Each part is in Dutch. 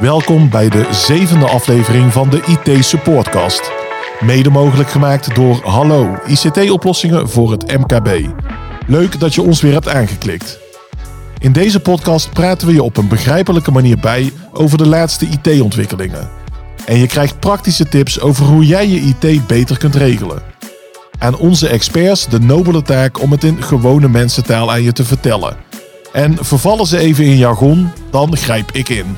Welkom bij de zevende aflevering van de IT Supportcast. Mede mogelijk gemaakt door Hallo ICT-oplossingen voor het MKB. Leuk dat je ons weer hebt aangeklikt. In deze podcast praten we je op een begrijpelijke manier bij over de laatste IT-ontwikkelingen. En je krijgt praktische tips over hoe jij je IT beter kunt regelen. Aan onze experts de nobele taak om het in gewone mensentaal aan je te vertellen. En vervallen ze even in jargon, dan grijp ik in.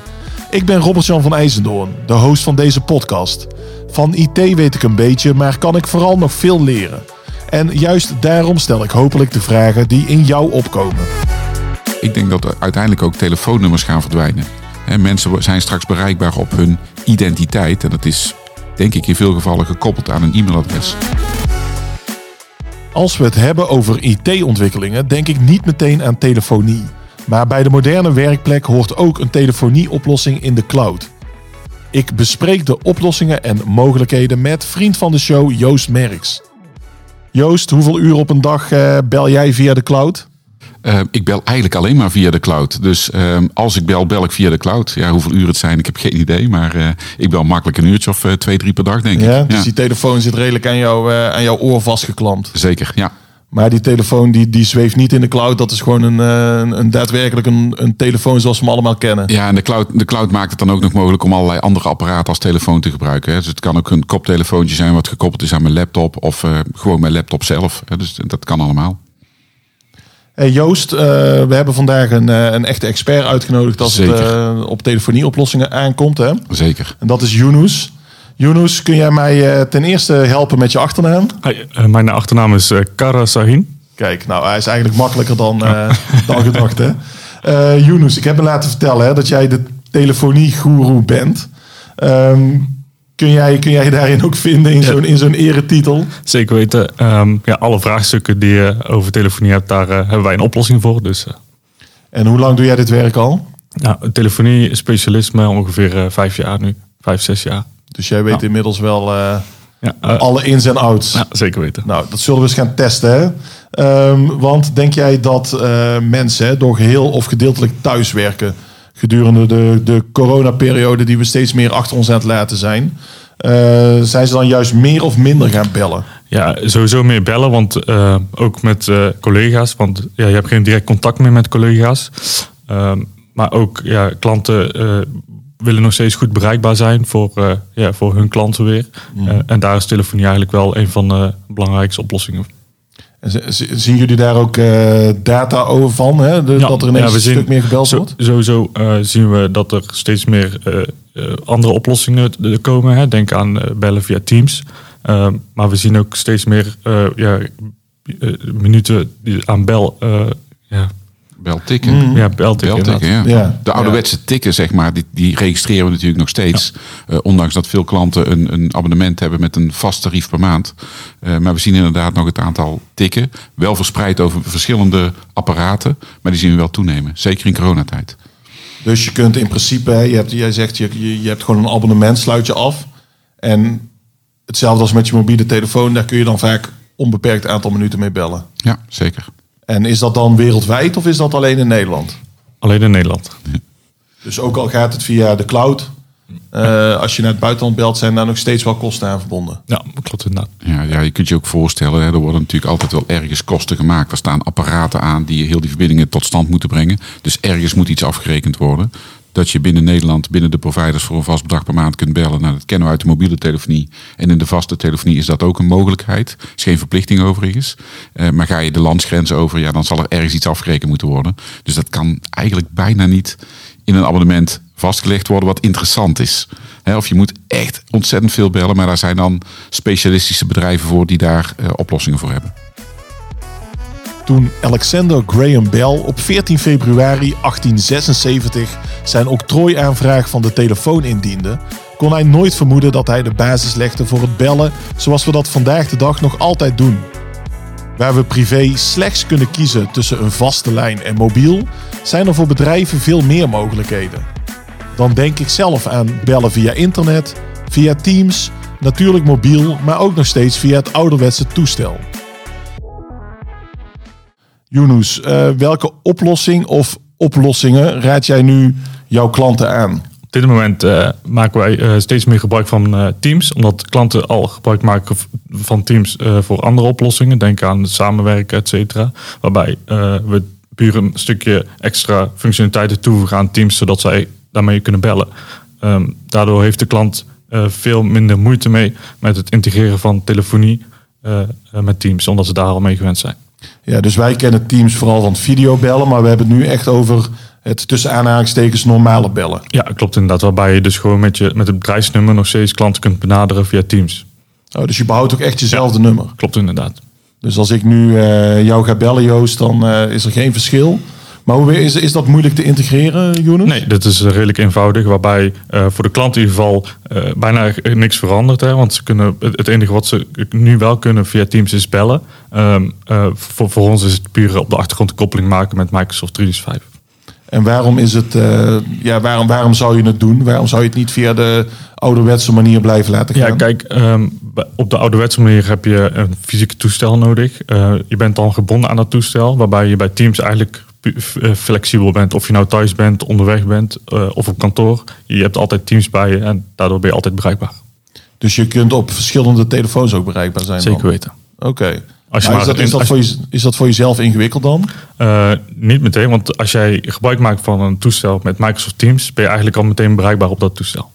Ik ben Robert-Jan van IJzendoorn, de host van deze podcast. Van IT weet ik een beetje, maar kan ik vooral nog veel leren. En juist daarom stel ik hopelijk de vragen die in jou opkomen. Ik denk dat er uiteindelijk ook telefoonnummers gaan verdwijnen. Mensen zijn straks bereikbaar op hun identiteit. En dat is, denk ik, in veel gevallen gekoppeld aan een e-mailadres. Als we het hebben over IT-ontwikkelingen, denk ik niet meteen aan telefonie. Maar bij de moderne werkplek hoort ook een telefonieoplossing in de cloud. Ik bespreek de oplossingen en mogelijkheden met vriend van de show Joost Merks. Joost, hoeveel uur op een dag eh, bel jij via de cloud? Uh, ik bel eigenlijk alleen maar via de cloud. Dus uh, als ik bel, bel ik via de cloud. Ja, hoeveel uur het zijn, ik heb geen idee. Maar uh, ik bel makkelijk een uurtje of twee, drie per dag, denk ja, ik. Dus die telefoon zit redelijk aan, jou, aan jouw oor vastgeklampt. Zeker, ja. Maar die telefoon die, die zweeft niet in de cloud. Dat is gewoon een, een, een daadwerkelijk een, een telefoon zoals we hem allemaal kennen. Ja, en de cloud, de cloud maakt het dan ook nog mogelijk om allerlei andere apparaten als telefoon te gebruiken. Hè. Dus het kan ook een koptelefoontje zijn wat gekoppeld is aan mijn laptop. Of uh, gewoon mijn laptop zelf. Hè. Dus dat kan allemaal. Hey Joost, uh, we hebben vandaag een, een echte expert uitgenodigd als Zeker. het uh, op telefonieoplossingen aankomt. Hè? Zeker. En dat is Yunus. Yunus, kun jij mij ten eerste helpen met je achternaam? Hi, mijn achternaam is Kara Sahin. Kijk, nou hij is eigenlijk makkelijker dan, dan gedacht. Hè? Yunus, ik heb me laten vertellen hè, dat jij de telefonie-goeroe bent. Um, Kun jij, kun jij daarin ook vinden in zo'n, in zo'n eretitel? Zeker weten. Um, ja, alle vraagstukken die je over telefonie hebt, daar uh, hebben wij een oplossing voor. Dus, uh. En hoe lang doe jij dit werk al? Ja, telefonie specialisme ongeveer uh, vijf jaar nu. Vijf, zes jaar. Dus jij weet inmiddels wel ja, alle ins en outs? Ja, zeker weten. Nou, dat zullen we eens gaan testen. Hè? Um, want denk jij dat mensen door geheel of gedeeltelijk thuiswerken gedurende de, de coronaperiode die we steeds meer achter ons aan het laten zijn. Zijn ze dan juist meer of minder gaan bellen? Ja, sowieso meer bellen, want ook met collega's. Want ja, je hebt geen direct contact meer met collega's. maar ook ja, klanten willen nog steeds goed bereikbaar zijn voor, ja, voor hun klanten weer. Mm. en daar is telefonie eigenlijk wel een van de belangrijkste oplossingen en zien jullie daar ook uh, data over van? Hè? De, ja, dat er ineens ja, een zien, stuk meer gebeld wordt? Sowieso zien we dat er steeds meer andere oplossingen komen. Hè? Denk aan bellen via Teams. maar we zien ook steeds meer ja, minuten aan bel. ja, Beltikken. Mm. Ja, beltikken. ja. ja. De ouderwetse tikken, zeg maar, die, die registreren we natuurlijk nog steeds. Ja. Uh, ondanks dat veel klanten een, een, abonnement hebben met een vast tarief per maand. Uh, maar we zien inderdaad nog het aantal tikken. Wel verspreid over verschillende apparaten. Maar die zien we wel toenemen. Zeker in coronatijd. Dus je kunt in principe, je hebt, jij zegt, je, je, je hebt gewoon een abonnement, sluit je af. En hetzelfde als met je mobiele telefoon, daar kun je dan vaak onbeperkt aantal minuten mee bellen. Ja, zeker. En is dat dan wereldwijd of is dat alleen in Nederland? Alleen in Nederland. Dus ook al gaat het via de cloud, uh, als je naar het buitenland belt, zijn daar nog steeds wel kosten aan verbonden. Ja, klopt inderdaad. Ja, ja, je kunt je ook voorstellen, hè, er worden natuurlijk altijd wel ergens kosten gemaakt. Er staan apparaten aan die heel die verbindingen tot stand moeten brengen. Dus ergens moet iets afgerekend worden dat je binnen Nederland, binnen de providers voor een vast bedrag per maand kunt bellen. Nou, dat kennen we uit de mobiele telefonie. En in de vaste telefonie is dat ook een mogelijkheid. Is geen verplichting overigens. Uh, maar ga je de landsgrenzen over, ja, dan zal er ergens iets afgerekend moeten worden. Dus dat kan eigenlijk bijna niet in een abonnement vastgelegd worden wat interessant is. Of je moet echt ontzettend veel bellen, maar daar zijn dan specialistische bedrijven voor die daar uh, oplossingen voor hebben. Toen Alexander Graham Bell op 14 februari 1876 zijn octrooiaanvraag van de telefoon indiende, kon hij nooit vermoeden dat hij de basis legde voor het bellen zoals we dat vandaag de dag nog altijd doen. Waar we privé slechts kunnen kiezen tussen een vaste lijn en mobiel, zijn er voor bedrijven veel meer mogelijkheden. Dan denk ik zelf aan bellen via internet, via Teams, natuurlijk mobiel, maar ook nog steeds via het ouderwetse toestel. Yunus, uh, welke oplossing of oplossingen raad jij nu jouw klanten aan? Op dit moment eh, maken wij eh, steeds meer gebruik van eh, Teams, omdat klanten al gebruik maken van Teams eh, voor andere oplossingen. Denk aan samenwerken, et cetera. Waarbij eh, we puur een stukje extra functionaliteiten toevoegen aan Teams, zodat zij daarmee kunnen bellen. Ehm, daardoor heeft de klant eh, veel minder moeite mee met het integreren van telefonie eh, eh, met Teams, omdat ze daar al mee gewend zijn. Ja, dus wij kennen Teams vooral van videobellen, maar we hebben het nu echt over het tussen aanhalingstekens normale bellen. Ja, klopt inderdaad. Waarbij je dus gewoon met, je, met het bedrijfsnummer nog steeds klanten kunt benaderen via Teams. Oh, dus je behoudt ook echt jezelfde nummer. Klopt inderdaad. Dus als ik nu eh, jou ga bellen, Joost, dan eh, is er geen verschil. Maar hoe is, is dat moeilijk te integreren, Jonas? Nee, dit is redelijk eenvoudig. Waarbij eh, voor de klant in ieder geval eh, bijna niks verandert. Hè, want ze kunnen, het enige wat ze nu wel kunnen via Teams is bellen. Ehm, eh, voor, voor ons is het puur op de achtergrond een koppeling maken met Microsoft 365. En waarom is het, ja, waarom, waarom zou je het doen? Waarom zou je het niet via de ouderwetse manier blijven laten gaan? Ja, kijk, ehm, op de ouderwetse manier heb je een fysieke toestel nodig. Je bent dan gebonden aan dat toestel, waarbij je bij Teams eigenlijk flexibel bent. Of je nou thuis bent, onderweg bent eh, of op kantoor. Je hebt altijd Teams bij je en daardoor ben je altijd bereikbaar. Dus je kunt op verschillende telefoons ook bereikbaar zijn. dan? Zeker weten. Oké. Als je Maar is, dat, is, dat voor je, is dat voor jezelf ingewikkeld dan? Eh, niet meteen, want als jij gebruik maakt van een toestel met Microsoft Teams, ben je eigenlijk al meteen bereikbaar op dat toestel.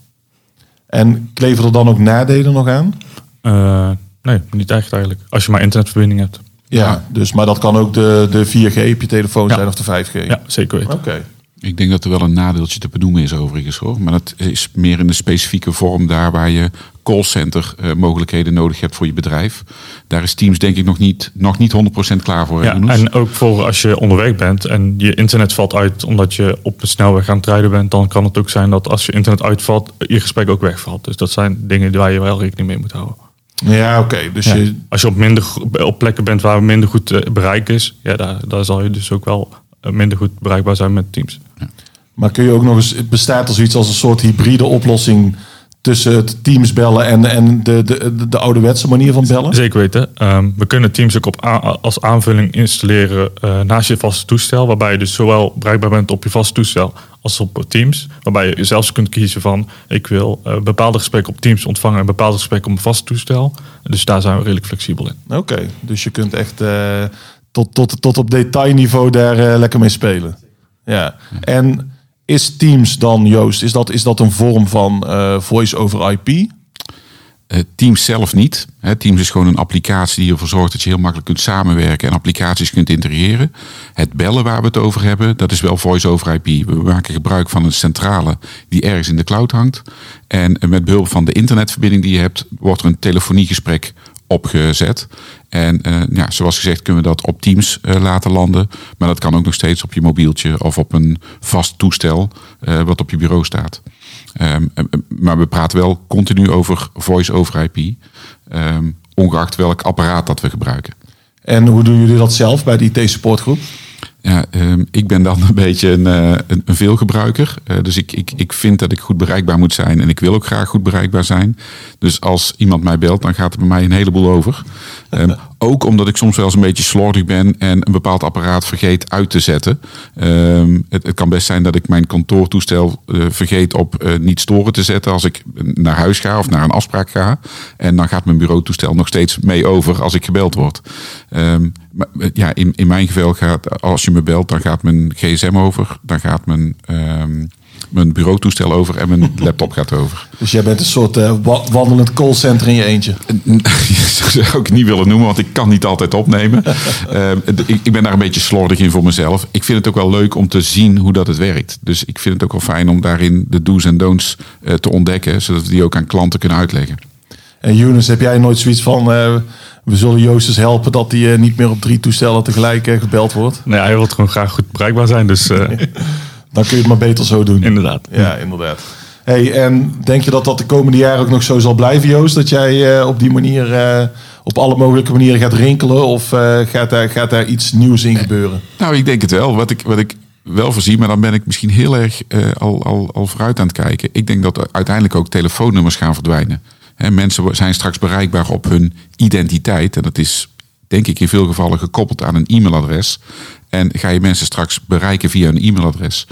En kleven er dan ook nadelen nog aan? Eh, nee, niet echt eigenlijk. Als je maar internetverbinding hebt. Ja, Ja. dus, maar dat kan ook de, de 4G op je telefoon Ja. zijn of de 5G? Ja, zeker weten. Oké. Ik denk dat er wel een nadeeltje te benoemen is overigens hoor. Maar dat is meer in de specifieke vorm daar waar je callcenter eh, mogelijkheden nodig hebt voor je bedrijf. Daar is Teams denk ik nog niet, nog niet 100% klaar voor. Ja, en ook voor als je onderweg bent en je internet valt uit omdat je op de snelweg aan het rijden bent, dan kan het ook zijn dat als je internet uitvalt, je gesprek ook wegvalt. Dus dat zijn dingen waar je wel rekening mee moet houden. Ja, oké. Dus Ja. je, Als je op, minder, op plekken bent waar minder goed eh, bereik is, ja, daar, daar zal je dus ook wel eh, minder goed bereikbaar zijn met Teams. maar kun je ook nog eens, het bestaat er zoiets als een soort hybride oplossing tussen het Teams bellen en, en de, de, de, de ouderwetse manier van bellen? Zeker weten. Ehm, we kunnen Teams ook op a- als aanvulling installeren eh, naast je vaste toestel. Waarbij je dus zowel bereikbaar bent op je vaste toestel als op Teams. Waarbij je zelfs kunt kiezen van ik wil eh, bepaalde gesprekken op Teams ontvangen en bepaalde gesprekken op mijn vaste toestel. Dus daar zijn we redelijk flexibel in. Oké, dus je kunt echt eh, tot, tot, tot op detailniveau daar lekker mee spelen. Ja. En is Teams dan, Joost, is dat, is dat een vorm van eh, voice over IP? Eh, Teams zelf niet. Teams is gewoon een applicatie die ervoor zorgt dat je heel makkelijk kunt samenwerken en applicaties kunt integreren. Het bellen waar we het over hebben, dat is wel voice over IP. We maken gebruik van een centrale die ergens in de cloud hangt. En eh, met behulp van de internetverbinding die je hebt, wordt er een telefoniegesprek opgezet. En eh, ja, zoals gezegd kunnen we dat op Teams eh, laten landen. Maar dat kan ook nog steeds op je mobieltje of op een vast toestel eh, wat op je bureau staat. Ehm, eh, maar we praten wel continu over voice over IP. ehm, ongeacht welk apparaat dat we gebruiken. En hoe doen jullie dat zelf bij de IT-supportgroep? Ja, ehm, ik ben dan een beetje een, eh, een, een veelgebruiker. Eh, dus ik, ik, ik vind dat ik goed bereikbaar moet zijn. En ik wil ook graag goed bereikbaar zijn. Dus als iemand mij belt, dan gaat er bij mij een heleboel over. Ehm, ook omdat ik soms wel eens een beetje slordig ben en een bepaald apparaat vergeet uit te zetten. Ehm, het, het kan best zijn dat ik mijn kantoortoestel eh, vergeet op eh, niet storen te zetten als ik naar huis ga of naar een afspraak ga. En dan gaat mijn bureautoestel nog steeds mee over als ik gebeld word. Ehm, maar eh, ja, in, in mijn geval gaat, als je me belt, dan gaat mijn gsm over. Dan gaat mijn, ehm, mijn bureautoestel over en mijn laptop gaat over. Dus jij bent een soort eh, wa- wandelend callcenter in je eentje. Dat zou ik niet willen noemen, want ik kan niet altijd opnemen. Ehm, ik, ik ben daar een beetje slordig in voor mezelf. Ik vind het ook wel leuk om te zien hoe dat het werkt. Dus ik vind het ook wel fijn om daarin de do's en don'ts eh, te ontdekken, zodat we die ook aan klanten kunnen uitleggen. En Younes, heb jij nooit zoiets van... eh, we zullen Joost eens helpen dat hij niet meer op drie toestellen tegelijk gebeld wordt? Nee, hij wil gewoon graag goed bereikbaar zijn. Dus eh, Dan kun je het maar beter zo doen. inderdaad. Ja, inderdaad. Hey, en denk je dat dat de komende jaren ook nog zo zal blijven, Joost? Dat jij eh, op die manier, eh, op alle mogelijke manieren gaat rinkelen? Of eh, gaat, daar, gaat daar iets nieuws in gebeuren? Nou, ik denk het wel. Wat ik, wat ik wel voorzie, maar dan ben ik misschien heel erg al, al, al vooruit aan het kijken. Ik denk dat er uiteindelijk ook telefoonnummers gaan verdwijnen. Hè, mensen zijn straks bereikbaar op hun identiteit. En dat is, denk ik, in veel gevallen gekoppeld aan een e-mailadres. En ga je mensen straks bereiken via een e-mailadres.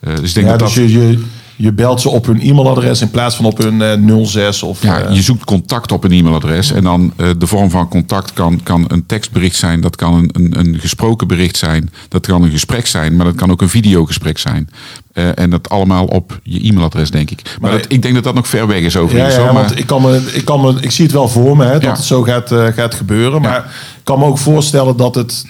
Eh, dus ik denk Ja, dat dus dat... je, je, Je belt ze op hun e-mailadres in plaats van op hun eh, 06 of... Ja, eh, je zoekt contact op een e-mailadres. En dan eh, de vorm van contact kan, kan een tekstbericht zijn. Dat kan een, een, een gesproken bericht zijn. Dat kan een gesprek zijn. Maar dat kan ook een videogesprek zijn. Eh, en dat allemaal op je e-mailadres, denk ik. Maar, Maar- dat, ik denk dat dat nog ver weg is overigens. ja, maar- want ik, kan me, ik, kan me, ik zie het wel voor me hè, dat Ja. het zo gaat, eh, gaat gebeuren. Maar ik kan me ook voorstellen dat het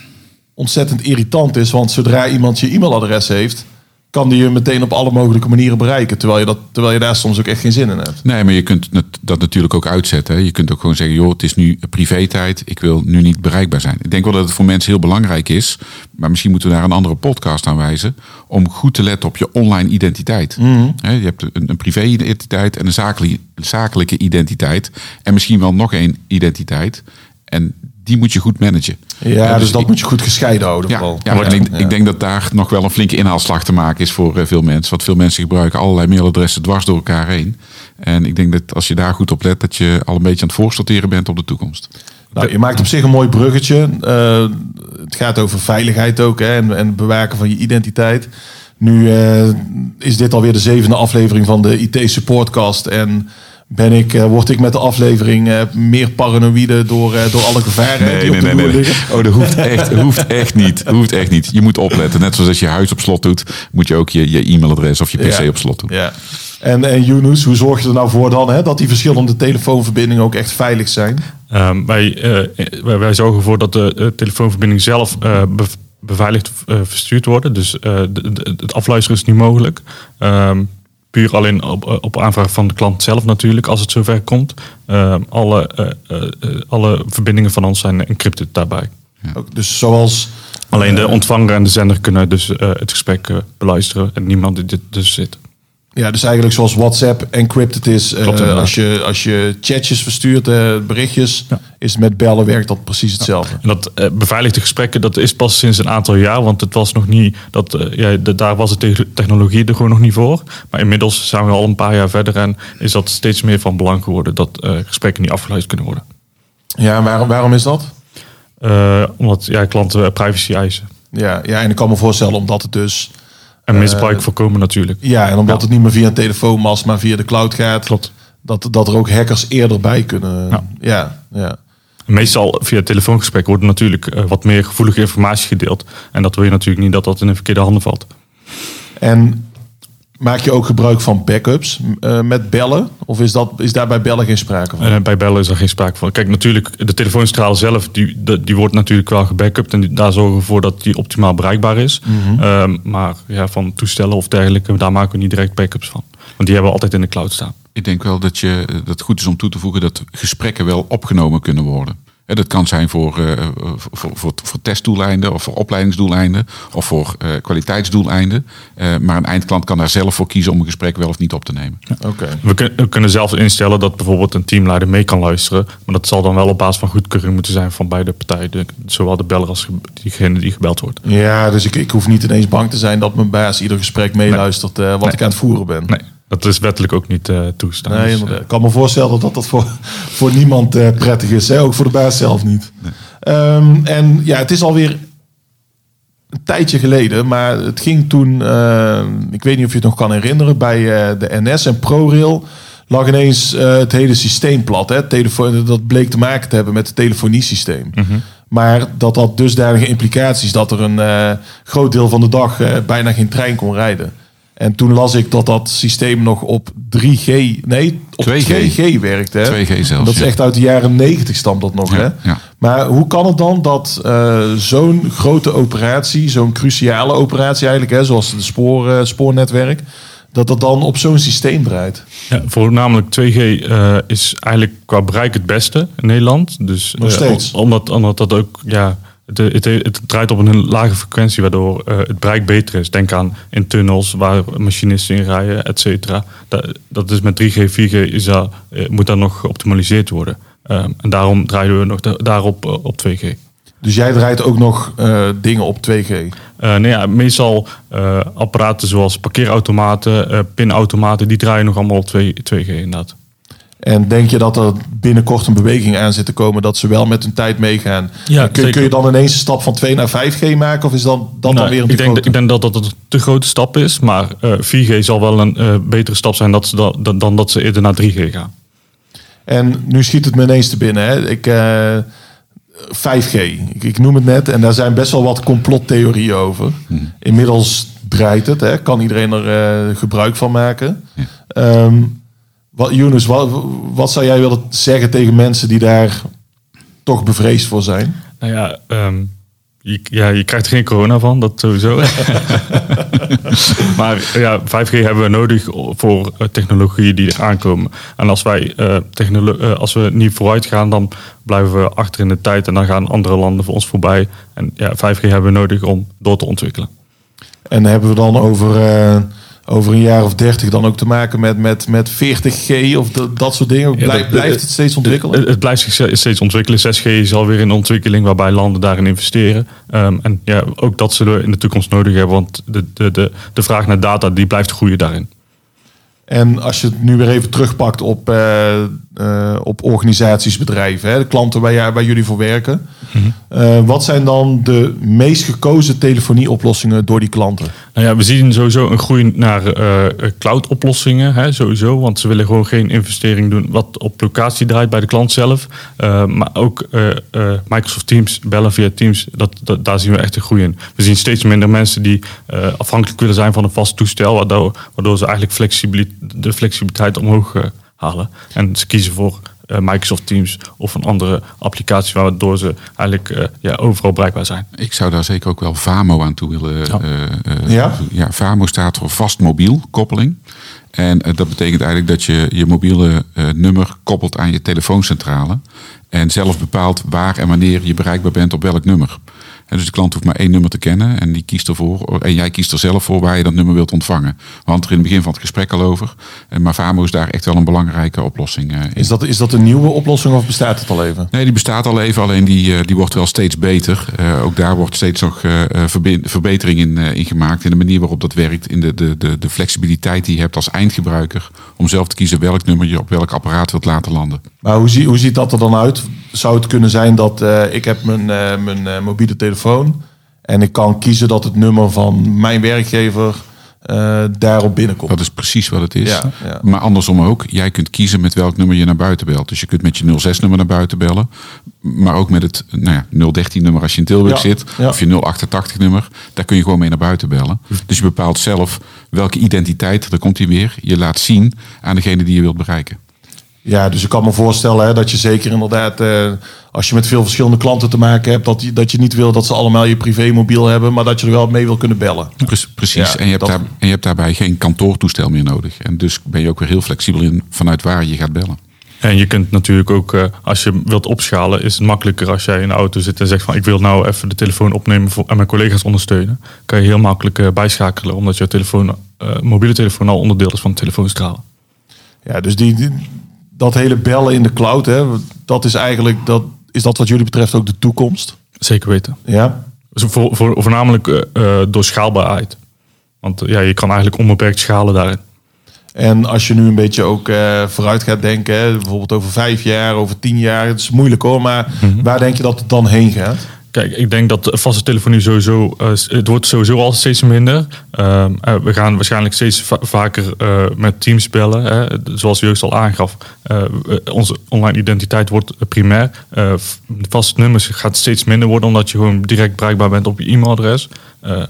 ontzettend irritant is. Want zodra iemand je e-mailadres heeft, kan die je meteen op alle mogelijke manieren bereiken. Terwijl je, dat, terwijl je daar soms ook echt geen zin in hebt. Nee, maar je kunt dat natuurlijk ook uitzetten. hè. Je kunt ook gewoon zeggen, joh, het is nu privé-tijd. Ik wil nu niet bereikbaar zijn. Ik denk wel dat het voor mensen heel belangrijk is. Maar misschien moeten we daar een andere podcast aan wijzen. Om goed te letten op je online identiteit. Hè, je hebt een, een privé-identiteit en een zakelijke, zakelijke identiteit. En misschien wel nog één identiteit. En die moet je goed managen. Ja, dus, dat ik- moet je goed gescheiden houden. ja, vooral. ja, en ik, ik denk dat daar nog wel een flinke inhaalslag te maken is voor eh, veel mensen. Want veel mensen gebruiken allerlei mailadressen dwars door elkaar heen. En ik denk dat als je daar goed op let, dat je al een beetje aan het voorsorteren bent op de toekomst. Nou, je maakt op zich een mooi bruggetje. Eh, het gaat over veiligheid ook hè, en, en het bewaken van je identiteit. Nu eh, is dit alweer de zevende aflevering van de IT Supportcast. En ben ik, eh, word ik met de aflevering eh, meer paranoïde door, eh, door alle gevaren hè, die op de liggen. Oh, dat hoeft echt, dat hoeft echt niet. Dat hoeft echt niet. Je moet opletten. Net zoals als je huis op slot doet, moet je ook je, je e-mailadres of je pc Ja. op slot doen. Ja. En, en Yunus, hoe zorg je er nou voor dan hè, dat die verschillende telefoonverbindingen ook echt veilig zijn? Ehm, wij, eh, wij, wij zorgen ervoor dat de telefoonverbinding zelf eh, bev- beveiligd eh, verstuurd wordt. Dus eh, de- de- het afluisteren is niet mogelijk. Ehm, puur alleen op, eh, op aanvraag van de klant zelf natuurlijk, als het zover komt. Ehm, alle, eh, eh, eh, alle verbindingen van ons zijn encrypted daarbij. Ook, dus zoals Alleen de ontvanger en de zender kunnen dus eh, het gesprek eh, beluisteren en niemand die dit dus zit. Ja, dus eigenlijk zoals WhatsApp encrypted is. eh, Klopt, als, je, als je chatjes verstuurt, eh, berichtjes, Ja. is met bellen werkt dat precies hetzelfde. En dat eh, beveiligde gesprekken, dat is pas sinds een aantal jaar. Want het was nog niet, dat, eh, ja, de- daar was de te- technologie er gewoon nog niet voor. Maar inmiddels zijn we al een paar jaar verder en is dat steeds meer van belang geworden dat eh, gesprekken niet afgeluisterd kunnen worden. Ja, en waarom, waarom is dat? Eh, omdat ja, klanten privacy eisen. Ja, ja, en ik kan me voorstellen omdat het dus... En misbruik voorkomen natuurlijk. Ja, en omdat het niet meer via een telefoonmast, maar via de cloud gaat. Klopt. Dat, dat er ook hackers eerder bij kunnen. Ja, Ja. ja. Meestal via telefoongesprek wordt natuurlijk eh, wat meer gevoelige informatie gedeeld. En dat wil je natuurlijk niet dat dat in de verkeerde handen valt. En maak je ook gebruik van backups eh, met bellen? Of is, dat, is daar bij bellen geen sprake van? En Eh, bij bellen is er geen sprake van. Kijk, natuurlijk, de telefoonstraal zelf, die, de- die wordt natuurlijk wel gebackupt. En die- daar zorgen we voor dat die optimaal bereikbaar is. Ehm, maar ja, van toestellen of dergelijke, daar maken we niet direct backups van. Want die hebben we altijd in de cloud staan. Ik denk wel dat, je, dat het goed is om toe te voegen dat gesprekken wel opgenomen kunnen worden. Hè, dat kan zijn voor, eh, voor, voor, voor testdoeleinden of voor opleidingsdoeleinden of voor eh, kwaliteitsdoeleinden. Eh, maar een eindklant kan daar zelf voor kiezen om een gesprek wel of niet op te nemen. Oké. We, kun- we kunnen zelf instellen dat bijvoorbeeld een teamleider mee kan luisteren. Maar dat zal dan wel op basis van goedkeuring moeten zijn van beide partijen. De- zowel de beller als ge- diegene die gebeld wordt. Ja, dus ik, ik hoef niet ineens bang te zijn dat mijn baas ieder gesprek meeluistert eh, wat ik aan het voeren ben. Nee, dat is wettelijk ook niet eh, toestaan. Nee, Dus, inderdaad. Ik kan me voorstellen dat dat voor, voor niemand eh, prettig is. Hè? Ook voor de baas zelf niet. Ehm, en ja, het is alweer een tijdje geleden. Maar het ging toen, eh, ik weet niet of je het nog kan herinneren, bij eh, de NS en ProRail lag ineens eh, het hele systeem plat. Hè? Telefoon, dat bleek te maken te hebben met het telefoniesysteem. Maar dat had dusdanige implicaties dat er een eh, groot deel van de dag eh, bijna geen trein kon rijden. En toen las ik dat dat systeem nog op 3G, nee, op 2G, 2G. werkte. Hè? 2G zelfs, dat is ja. echt uit de jaren 90 stamt dat nog. Ja, hè? ja. Maar hoe kan het dan dat eh, zo'n grote operatie, zo'n cruciale operatie eigenlijk, hè, zoals de spoor, eh, spoornetwerk, dat dat dan op zo'n systeem draait? Ja, voornamelijk 2G eh, is eigenlijk qua bereik het beste in Nederland. Dus, Nog eh, steeds? om- omdat, omdat dat ook, ja, het, het, draait op een lage frequentie, waardoor eh, het bereik beter is. Denk aan in tunnels waar machinisten in rijden, et cetera. Dat, dat is met 3G, 4G is dat, eh, moet dat nog geoptimaliseerd worden. Ehm, en daarom draaien we nog da- daarop eh, op 2G. Dus jij draait ook nog dingen op 2G. Eh, nee, ja, meestal apparaten zoals parkeerautomaten, pinautomaten, die draaien nog allemaal op 2, 2G inderdaad. En denk je dat er binnenkort een beweging aan zit te komen dat ze wel met hun tijd meegaan? Ja, kun, kun je dan ineens een stap van 2 naar 5G maken? Of is dat, dat dan weer een ik, denk, grote? ik denk dat dat een te grote stap is. Maar eh, 4G zal wel een eh, betere stap zijn dat ze da- dan, dan dat ze eerder naar 3G gaan. En nu schiet het me ineens te binnen. Hè. Ik, eh, 5G, ik, ik noem het net. En daar zijn best wel wat complottheorieën over. Inmiddels draait het. Hè. Kan iedereen er eh, gebruik van maken. Ehm, wat, Younes, wat, wat zou jij willen zeggen tegen mensen die daar toch bevreesd voor zijn? Nou ja, ehm, je, ja, je krijgt er geen corona van, dat sowieso. maar ja, 5G hebben we nodig voor eh, technologieën die er aankomen. En als wij technolo- eh, als we niet vooruit gaan, dan blijven we achter in de tijd en dan gaan andere landen voor ons voorbij. En ja, 5G hebben we nodig om door te ontwikkelen. En hebben we dan over, over een jaar of dertig dan ook te maken met, met, met 40G of dat- dat soort dingen? Blijf- dat- blijft het steeds ontwikkelen? Het, het blijft zich steeds ontwikkelen. 6G is alweer in ontwikkeling waarbij landen daarin investeren. Ehm, en ja, ook dat zullen we in de toekomst nodig hebben, want de, de, de, de vraag naar data die blijft groeien daarin. En als je het nu weer even terugpakt op, eh, eh, op organisaties, bedrijven, hè, de klanten waar, waar jullie voor werken. Eh, wat zijn dan de meest gekozen telefonieoplossingen door die klanten? Nou ja, we zien sowieso een groei naar eh, cloud-oplossingen, sowieso. Want ze willen gewoon geen investering doen wat op locatie draait bij de klant zelf. Eh, maar ook Microsoft Teams, bellen via Teams, dat, daar zien we echt een groei in. We zien steeds minder mensen die afhankelijk willen zijn van een vast toestel, waardoor, waardoor ze eigenlijk flexibili- de flexibiliteit omhoog halen. En ze kiezen voor Microsoft Teams of een andere applicatie, waardoor ze eigenlijk eh, ja, overal bereikbaar zijn. Ik zou daar zeker ook wel VAMO aan toe willen. Ja. eh, eh, Ja? ja, VAMO staat voor vast mobiel koppeling. En eh, dat betekent eigenlijk dat je je mobiele eh, nummer koppelt aan je telefooncentrale. En zelf bepaalt waar en wanneer je bereikbaar bent op welk nummer. En dus de klant hoeft maar één nummer te kennen en die kiest ervoor. En jij kiest er zelf voor waar je dat nummer wilt ontvangen. We hadden het er in het begin van het gesprek al over. En Maar VAMO is daar echt wel een belangrijke oplossing eh, in. Is dat, is dat een nieuwe oplossing of bestaat het al even? Nee, die bestaat al even, alleen die, eh, die wordt wel steeds beter. Eh, ook daar wordt steeds nog eh, eh, verbe- verbetering in, eh, in gemaakt. In de manier waarop dat werkt. In de, de, de, de flexibiliteit die je hebt als eindgebruiker. Om zelf te kiezen welk nummer je op welk apparaat wilt laten landen. Maar hoe, zie, hoe ziet dat er dan uit? Zou het kunnen zijn dat eh, ik heb mijn, eh, mijn eh, mobiele telefoon en ik kan kiezen dat het nummer van mijn werkgever daarop binnenkomt? Dat is precies wat het is. Ja, ja. Maar andersom ook. Jij kunt kiezen met welk nummer je naar buiten belt. Dus je kunt met je 06-nummer naar buiten bellen. Maar ook met het nou ja, 013-nummer als je in Tilburg zit. Of je 088-nummer. Daar kun je gewoon mee naar buiten bellen. Dus je bepaalt zelf welke identiteit, daar komt hij weer, je laat zien aan degene die je wilt bereiken. Ja, dus ik kan me voorstellen hè, dat je zeker inderdaad, eh, als je met veel verschillende klanten te maken hebt, dat je, dat je niet wil dat ze allemaal je privémobiel hebben, maar dat je er wel mee wil kunnen bellen. Pre- Precies. Ja, en, je hebt dat- daar, en je hebt daarbij geen kantoortoestel meer nodig. En dus ben je ook weer heel flexibel in vanuit waar je gaat bellen. En je kunt natuurlijk ook, eh, als je wilt opschalen, is het makkelijker als jij in de auto zit en zegt van ik wil nou even de telefoon opnemen voor, en mijn collega's ondersteunen. Kan je heel makkelijk eh, bijschakelen, omdat je telefoon, eh, mobiele telefoon al onderdeel is van de telefoonstralen. Ja, dus die, die- dat hele bellen in de cloud, hè, dat is eigenlijk, dat, is dat wat jullie betreft ook de toekomst? Zeker weten. Ja, Dus voor, voor, voornamelijk eh, eh, door schaalbaarheid. Want eh, ja, je kan eigenlijk onbeperkt schalen daarin. En als je nu een beetje ook vooruit gaat denken, hè, bijvoorbeeld over vijf jaar, over tien jaar, het is moeilijk hoor, maar waar denk je dat het dan heen gaat? Kijk, ik denk dat vaste telefonie sowieso, eh, het wordt sowieso al steeds minder. Eh, we gaan waarschijnlijk steeds va- vaker eh, met teams bellen. Hè. Zoals Joost al aangaf, onze online identiteit wordt primair. Vaste nummers gaat steeds minder worden, omdat je gewoon direct bereikbaar bent op je e-mailadres.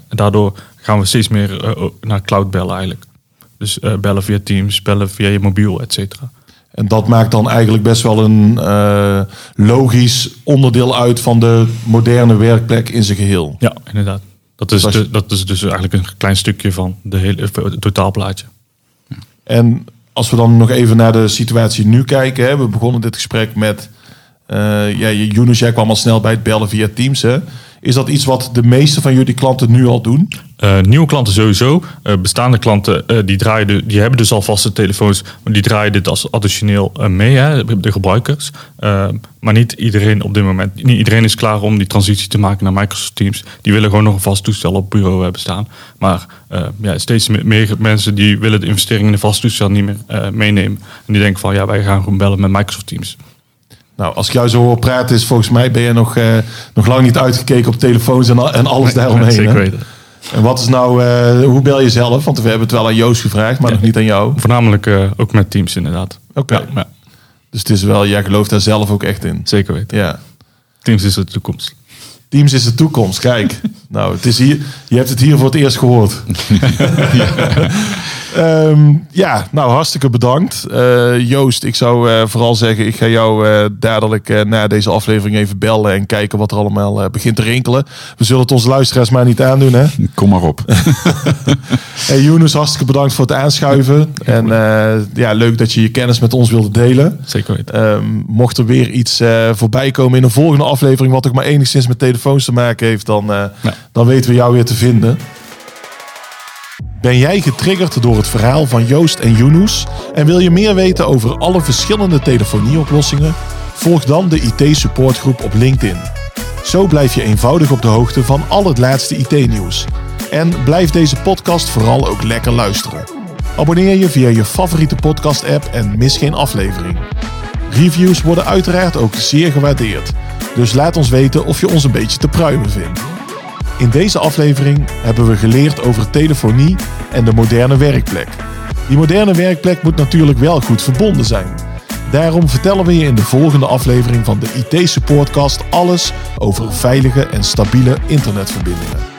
Daardoor gaan we steeds meer naar cloud bellen eigenlijk. Dus bellen via Teams, bellen via je mobiel, et cetera. En dat maakt dan eigenlijk best wel een eh, logisch onderdeel uit van de moderne werkplek in zijn geheel. Ja, inderdaad. Dat is, de- dat is dus eigenlijk een klein stukje van de hele, het totaalplaatje. En als we dan nog even naar de situatie nu kijken. Hè, we begonnen dit gesprek met... eh ja, Younes, jij kwam al snel bij het bellen via Teams. Hè? Is dat iets wat de meeste van jullie klanten nu al doen? Uh, nieuwe klanten sowieso. Uh, bestaande klanten uh, die, draaien de, die hebben dus al vaste telefoons. Maar die draaien dit als additioneel mee, hè, de gebruikers. maar niet iedereen op dit moment. Niet iedereen is klaar om die transitie te maken naar Microsoft Teams. Die willen gewoon nog een vast toestel op bureau hebben staan. Maar ja, steeds meer mensen die willen de investering in een vast toestel niet meer meenemen. En die denken van ja, wij gaan gewoon bellen met Microsoft Teams. Nou, als ik jou zo hoor praten, is volgens mij ben je nog, nog lang niet uitgekeken op telefoons en, en alles daaromheen. Zeker weten. En wat is nou, uh, hoe bel je zelf? Want we hebben het wel aan Joost gevraagd, maar nog niet aan jou. Voornamelijk uh, ook met Teams inderdaad. Oké. Okay. Ja, Dus het is wel, jij gelooft daar zelf ook echt in. Zeker weten. Ja. Teams is de toekomst. Teams is de toekomst. Kijk, nou, het is hier, je hebt het hier voor het eerst gehoord. Um, ja, nou hartstikke bedankt. Uh, Joost, ik zou uh, vooral zeggen, ik ga jou uh, dadelijk na deze aflevering even bellen en kijken wat er allemaal begint te rinkelen. We zullen het onze luisteraars maar niet aandoen, hè? Kom maar op. hey, Younes, hartstikke bedankt voor het aanschuiven. En ja, leuk dat je je kennis met ons wilde delen. Zeker weten. Um, mocht er weer iets voorbij komen in een volgende aflevering, wat ook maar enigszins met telefoons te maken heeft, dan, ja. dan weten we jou weer te vinden. Ben jij getriggerd door het verhaal van Joost en Yunus en wil je meer weten over alle verschillende telefonieoplossingen? Volg dan de IT supportgroep op LinkedIn. Zo blijf je eenvoudig op de hoogte van al het laatste IT-nieuws. En blijf deze podcast vooral ook lekker luisteren. Abonneer je via je favoriete podcast-app en mis geen aflevering. Reviews worden uiteraard ook zeer gewaardeerd. Dus laat ons weten of je ons een beetje te pruimen vindt. In deze aflevering hebben we geleerd over telefonie en de moderne werkplek. Die moderne werkplek moet natuurlijk wel goed verbonden zijn. Daarom vertellen we je in de volgende aflevering van de IT Supportcast alles over veilige en stabiele internetverbindingen.